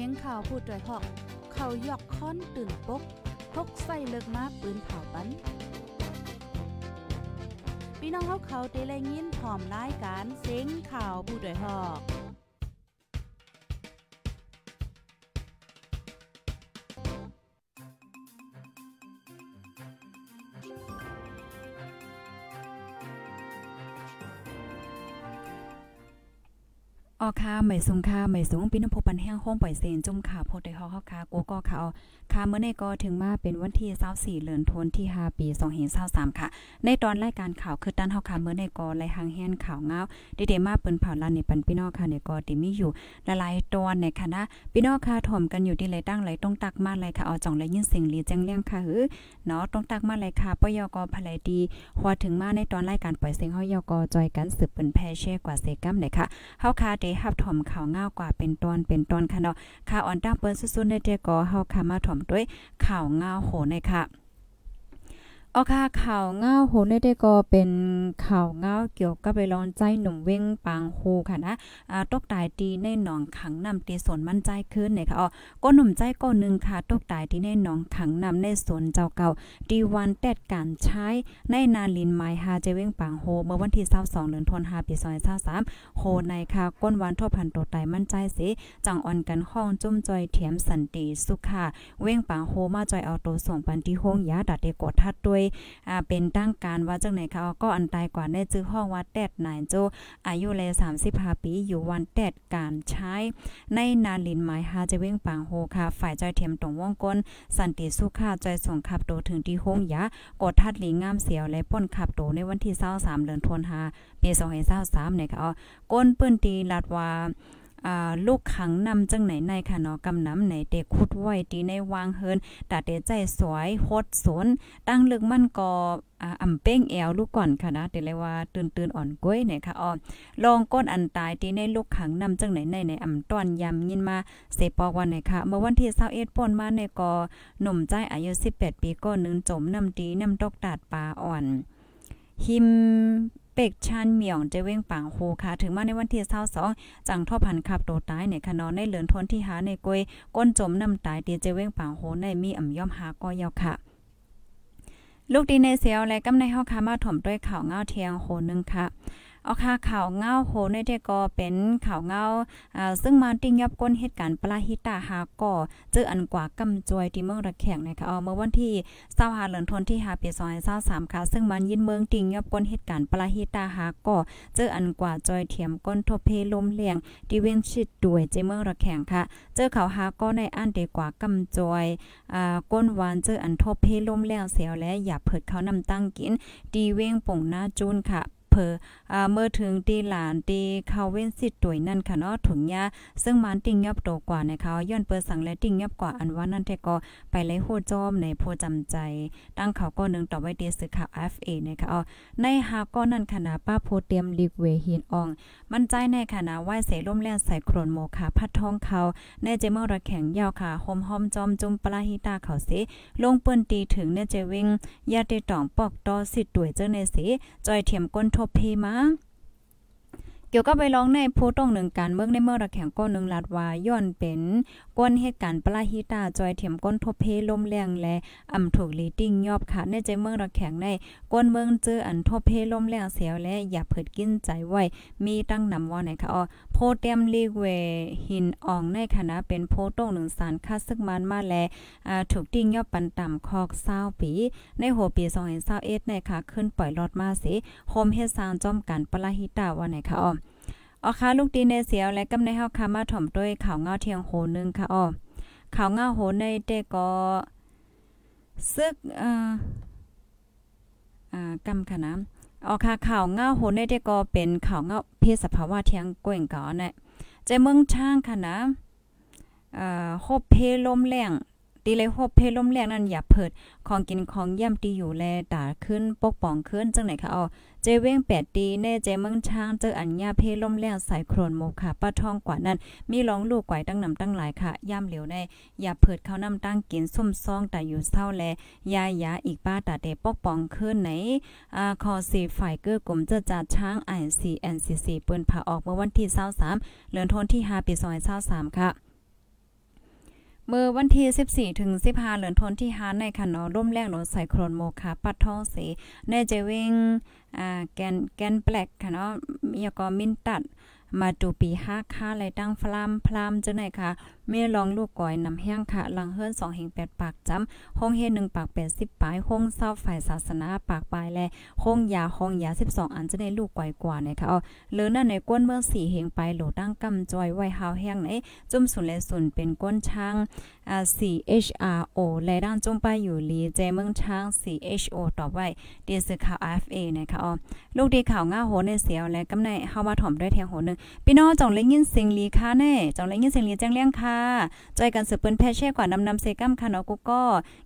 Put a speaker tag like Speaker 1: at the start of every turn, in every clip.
Speaker 1: สียงข่าวพูดด้วยหอก เขายอกค้อนตื่นปกพกใส่เลิกมาปืนเผาปันพี่น้องเขาเขาเตะแลยินพร้อมรายการเสียงข่าวผู้ด้วยหอก ออค่ะไม่สูงค่ะไม่สูงพี่น้องพบปันแห้งห้องปล่อยเซนจุ่มค่ะโพดได้ฮอเฮาค่ะกูก็เขาค่ะเมื่อในก็ถึงมาเป็นวันที่24เดือนธันวาคมที่5ปี2023ค่ะ ในตอนรายการข่าวคือตั้นเฮาค่ะเมื่อในก็ไล่หางแฮนข่าวเงาได้เดมาเปิ้นเผาลันในปันพี่น้องค่ะในก็ติมีอยู่หลายๆตอนในคณะพี่น้องค่ะถ่อมกันอยู่ที่ไหลตั้งไหลต้องตักมาไหลค่ะเอาจ่องแลยินเสียงลีแจ้งเลี้ยงค่ะหือเนาะต้องตักมาไหลค่ะปยกภลายดีพอถึงมาในตอนรายการปล่อยเสียงเฮายกจอยกันสืบเปิ้นแพเช่กว่าเซกัมเลยค่ะเฮาค่ะได้รับถ่อมข่าวง่าวกว่าเป็นตอนเป็นตอนค่ะเนาะข่าวอ่อนตั้งเปิ้นสุดๆในเตก็เฮาค่ะมาถ่อมด้วยข่าวง่าโหในค่ะ ออค่ะข่าวเงาโหนได้ก็เป็นข่าวเงาเกี่ยวกับไปร้อนใจหนุ่มเว้งปางโฮค่ะนะอ่าตกตายตีในหนองขังนำตีสนมั่นใจขึ้นเนี่ยค่ะอ๋อก็หนุ่มใจก็นึงค่ะตกตายที่ในหนองขังนำในสวนเจ้าเก่าดีวันแตดการใช้ในนาลินไมฮาเจเว้งปางโฮเมื่อวันที่22เดือนธันวาคมปี2023โฮในค่ะก้นวันทบพันตัวตายมั่นใจสิจังอ่อนกันห้องจุ้มจอยเถียมสันติสุขาเว้งปางโฮมาจอยเอาตัวส่งปันที่ห้องยาดัดเดกดทัดด้วยอ่าเป็นตั้งการว่าจังไหนคะก็อันตายกว่าในจื้อห้องว่าแตดนายโจอายุเลย35 ปีอยู่วันแตดการใช้ ในนาลินหมายหาจะเว้งปางโฮค่ะ ฝ่ายจอยเทียมตรงวงก้นสันติสุขาจอยส่งขับโตถึงที่ห้องยากดทัดหลีงามเสียวและป้นขับโตในวันที่23เดือนธันวาคมปี2023เนี่ยค่ะก้นเปิ้นตีลัดว่า ลูกขังนำจังไหนในค่ะเนาะกำน้ำไหนเด็กคุดไว้ตีในวางเฮินตาเตใจสวยโคดสนตั้งลึกมันก็อ่ำเป้งแอวลูกก่อนค่ะนะแต่เลยว่าตื่นตื่นอ่อนก้วยเนี่ยค่ะอ๋อลองก้นอันตายตีในลูกขังนำจังไหนในในอ่ำต้อนยำยินมาเสปอกวันไหนค่ะ เมื่อวันที่21ป่นมาในก็หนุ่มใจอายุ18ปีก็นึงจมน้ำตีน้ำตกตาดปลาอ่อนหิม เป็กชันเหมี่ยงเจเว้งปางโฮค่ะ ถึงมาในวันที่22จังท่อพันขับโตตายในคะนอนในเหลือนทนที่หาในกวยก้นจมน้ำตายตีเจเว้งปางโฮในมีอ่ำย่อมหาก็ยาวค่ะลูกดีในเซลและกำในเฮาคามาถ่อมด้วยข่าวเงาเทียงโหนึงค่ะ เอาค่ะข่าวเงาโหในเดก็เป็นข่าวเงาอ่าซึ่งมาติ้งยับก้นเหตุการณ์ปลาฮิตาหาก่อเจออันกว่ากำจวยที่เมืองระแขงนะคะเอาเมื่อวันที่25เดือนธันวาคมที่5ปี2023ค่ะ ซึ่งมันยินเมืองติ้งยับก้นเหตุการณ์ปลาฮิตาหาก่อเจออันกว่าจอยเทียมก้นทบเพลมเลียงที่เว้นชิดด้วยเจเมืองระแขงค่ะ เจอเขาหาก็ในอันเดกว่ากำจอยอ่าก้นหวานเจออันทบเพลมเลียงเสียวและอย่าเผิดเขานำตั้งกินดีเว้งป่งหน้าจูนค่ะ เพออ่าเมื่อถึงตีหลานตีเขาเว้นสิตวยนั่นค่ะเนาะถุงยาซึ่งมันติ่งยับโตกว่านะคะย้อนเปิดสั่งและติ่งยับกว่าอันว่านั่นแท้ก็ไปเลยโหจอมในโพจำใจ ตั้งเขาก็นึงต่อไว้ดีสื่อข่าว FA นะคะอ๋อในหาก็นั่นคณะป้าโพเตรียมลิกเวหินออง มันใจในคณะไหวเสล่มแล่นใส่โครนโมค่ะพัดท้องเขาในเจมอระแข็งยาวค่ะหอมหอมจอมจุ่มปลาฮิตาเขาเสลงเปิ้นตีถึงเนี่ยเจวิงยาเตตองปอกตอสิตวยเจ้าในเสจอยเทียมก้นทบเพมาเกี่ยวกับไปร้องในผู้ต้องหนึ่งการเมืองในเมื่อระแข่งก้นหนึ่งลัดว่าย้อนเป็นก้นเหตุการณ์ปลาฮิตาจอยเถียมก้นทบเพลมแรงและอำถูกลีติ้งยอบค่ะในใจเมืองระแข่งในก้นเมืองเจออันทบเพลมแรงเสียวและอย่าเผิดกินใจไว้มีตั้งนำว่าไหนค่ะอ๋อโพเตียมลีเวหินอ่องในคณะเป็นโพต้องหนึ่งสารคัดซึกมันมาแลอ่าถูกติ้งยอบปันต่ำคอกเศร้าปี ในหัวปี2021ในค่ะขึ้นปล่อยรถมาสิโฮมเฮ็ดสร้างจอมกันปลาฮิตาว่าไหนค่ะอ๋อ อ๋อค่ะลูกดีในเสียวและกำในเฮาค่ะมาถ่อมด้วยข่าวเงาเทียงโหนึงค่ะอ๋อข่าวเงาโหในเตก็ซึกอ่าอ่ากำค่ะนะอ๋อค่ะข่าวเงาโหในเตก็เป็นข่าวเงาเพศสภาวะเทียงก้งก่อเนี่ยใจเมืองช่างค่ะนะเอ่อฮบเพลมแรง ตีเลยฮบเพลมแรงนั้นอย่าเพิดของกินของย่ำตีอยู่แลตาขึ้นปกป้องขึ้นจังไหนคะอ๋อเจเว้งแปดตีเน่เจเมืองช้างเจออัญญาเพล่มแล้ใส่โครนโมค่ะป้าทองกว่านั้น มีร้องลูกไก่ตั้งนำตั้งหลายค่ะย่ำเหลียวในอย่าเผิดเขานำตั้งกินซุ่มซองแต่อยู่เศร้าแลยายาอีกป้าตาเดปกป้องขึ้นไหนอ่าคอสีฝ่ายเกื้อกลุ่มเจะจัดช้างไอซีแอนซีซีปืนผ่าออกเมื่อวันที่23เดือนธันวาคมที่5ปี2023ค่ะ เมื่อวันที่14ถึง15เหลือนทนที่ฮานในคันอร่มแรงลนใส่โครนโมคาปัดท้องสีในเจวิงอ่าแกนแกนแปลกค่ะเนาะมีก็มินตัดมาดูปีห้าค่าไรตั้งฟลามพลามจังไหนค่ะ เม่ลองลูกก่อยนำแห้งค่ะลังเฮิรน2เฮง8ปากจำห้องเฮ1ปาก80ปลายห้องเศร้าฝ่ายศาสนาปากปลายและห้องยาห้องยา 12 อันจะได้ลูกก่อยกว่าเนี่ยค่ะเอาเลือนั่นในก้นเมือง4เฮงไปโหลตั้งกำจอยไว้หาวแห้งไหนจุ่มสุนและสุนเป็นก้นช้างอ่า CHRO และด้านจุ่มไปอยู่ลีเจเมืองช้าง CHO ต่อไว้ดีสื่อข่าว FA นะคะอ๋อลูกดีข่าวง่าโหในเสียวและกำในเฮามาถ่อมด้วยเทียงโหนึงพี่น้องจ่องเล็กยินเสียงลีค่ะแน่จ่องเล็กยินเสียงลีแจ้งเลี้ยงค่ะจกันสืบเปิ้นแพ่แช่กว่านำนำเซกัมค่ะเนาะกูก็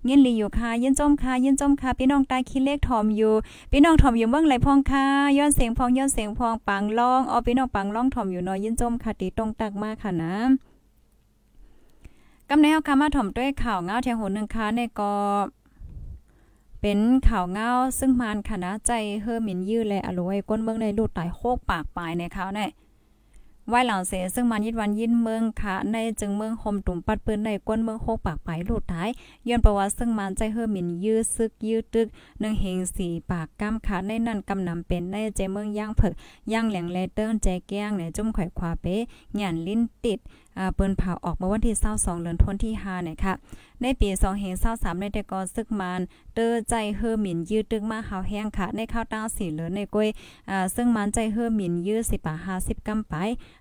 Speaker 1: ยินลีอยู่ค่ะยินจมค่ะยินจมค่ะพี่น้องตายคิดเลขถ่อมอยู่พี่น้องถ่อมอยู่เมืองไหลพองค่ะย้อนเสียงพองย้อนเสียงพองปังร้องอ๋อพี่น้องปังร้องถ่อมอยู่เนาะยินจมค่ะตีตรงตักมากค่ะนะกำในเฮาค่ะมาถ่อมด้วยข่าวเงาเทียงโหนึงค่ะในก็เป็นข่าวเงาซึ่งมานค่ะนะใจเฮอหมินยื้อและอรวยก้นเมืองในลูดตายโคกปากปลายในข่าวเนี่ย ไว้หลังเสซึ่งมันยิดวันยินเมืองค่ะในจึงเมืองคมตุ่มปัดปืนในก้นเมืองโคกปากไปลายลูดท้ายย้อนประวัติซึ่งมันใจเฮอหมินยื้อซึกยื้อตึกหนึ่งเฮงสี่ปากก้ามขาในนั่นกำนำเป็นในเจเมืองย่างเผิกย่างแหลงเลเติ้งใจแก้งในจุ่มไข่ควาเป๊หยันลิ้นติดเปิ้นเผาออกเมื่อวันที่22เดือนธันวาคมที่5เนี่ยค่ะ ในปี2023ในแต่กอซึกมานเตอใจเฮอหมินยืดตึกมาหาวแห้งค่ะ ในข้าวต้าสีเหลือในกล้วยอ่าซึ่งมันใจเฮอหมินยืด10บาท50กำไป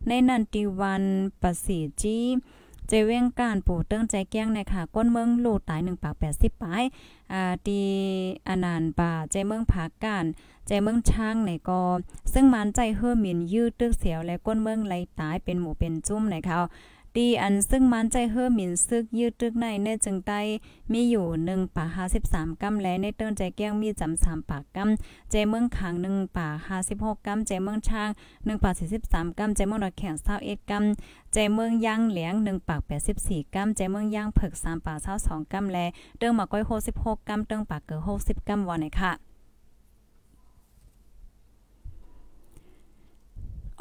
Speaker 1: ในนันติวันประสีจีเจเว้งการปู่เติ้งใจแก้งในค่ะ ก้นเมืองลูตาย1ปาก80ปายอ่าตีอนันต์ป่าใจเมืองผาการใจเมืองช้างในกอซึ่งมันใจเฮอหมินยืดตึกเสียวและก้นเมืองไหลตายเป็นหมู่เป็นจุ้มในค่ะ ดีอันซึ่งมันใจเฮอหมินซึกยืดตึกในในจึงใต้มีอยู่1ป่า53กำและในเติ้นใจแก้งมีจำ3ปากกำใจเมืองขัง1ป่า56กำใจเมืองช้าง1ป่า43กำใจเมืองดอกแข็ง21กำใจเมืองยางเหลียง1ปาก84กำใจเมืองยางเผิก3ป่า22กำและเติ้งมาก้อย66กำเติ้งปากเกอ60กำวันไหนค่ะ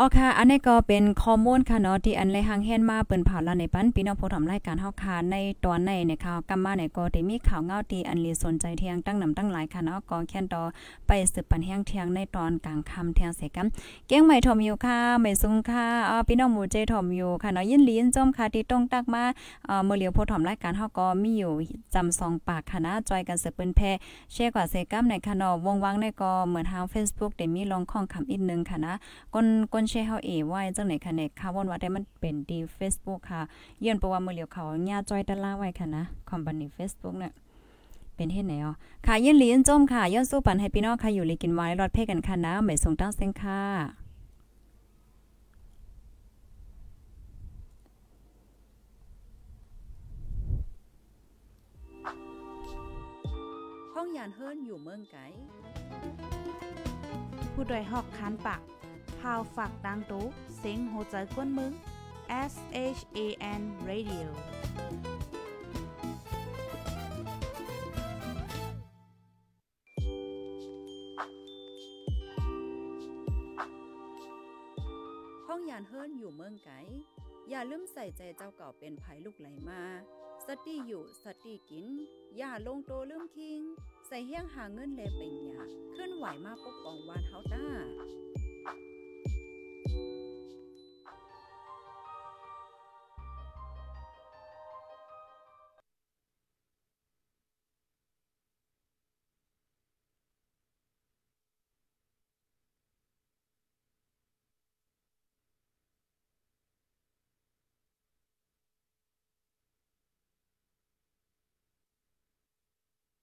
Speaker 1: อ๋อค่ะ อันนี้ก็เป็นข้อมูลค่ะเนาะที่อันเลยหางแฮนมาเปิ้นเผาละในปันพี่น้องผู้ทำรายการเฮาค่ะในตอนในเนี่ยค่ะกำมาเนี่ยก็ได้มีข่าวเงาที่อันลีสนใจเที่ยงตั้งนำตั้งหลายค่ะเนาะก็แค่นต่อไปสืบปันแห้งเที่ยงในตอนกลางค่ำเที่ยงเสกันเก้งใหม่ทอมอยู่ค่ะใหม่ซุงค่ะอ๋อพี่น้องหมู่เจทอมอยู่ค่ะเนาะยินลีนจมค่ะที่ต้องตักมาเอ่อมื้อเหลียวผู้ทำรายการเฮาก็มีอยู่จำสองปากค่ะนะจอยกันสืบเปิ้นแพแชร์กว่าเสกัมในค่ะเนาะวงวังในก็เหมือนทาง Facebook ได้มีลองของคำอีกนึงค่ะนะก้นก้นแชเฮาเอไว้จังไหนคะเนี่ยค่ะวนว่าได้มันเป็นดี Facebook ค่ะเยือนประว่ามือเหลียวเขาญาจอยตะล่าไว้ค่ะนะคอมพานี Facebook เนี่ยเป็นเฮ็ดแนวค่ะยินหลีนจมค่ะย้อนสู้ปันให้พี่น้องค่ะอยู่ลีกินไว้รอดเพ่กันค่ะนะไม่ส่งตั้งเส้นค่ะห้องยานเฮิรนอยู่เมืองไก
Speaker 2: ผู้ดยหอกคานปาก พาวฝากดังตู้เซ็งโหใจกวนมึง S H A N Radio
Speaker 1: ห้องยานเฮิรนอยู่เมืองไกอย่าลืมใส่ใจเจ้าเก่าเป็นภัยลูกไหลมา สติอยู่สติกิน อย่าลงโตลืมคิง ใส่เฮี้ยงหาเงินแลเป็นหยาขึ้นไหวมาปกป้องวานเฮาต้า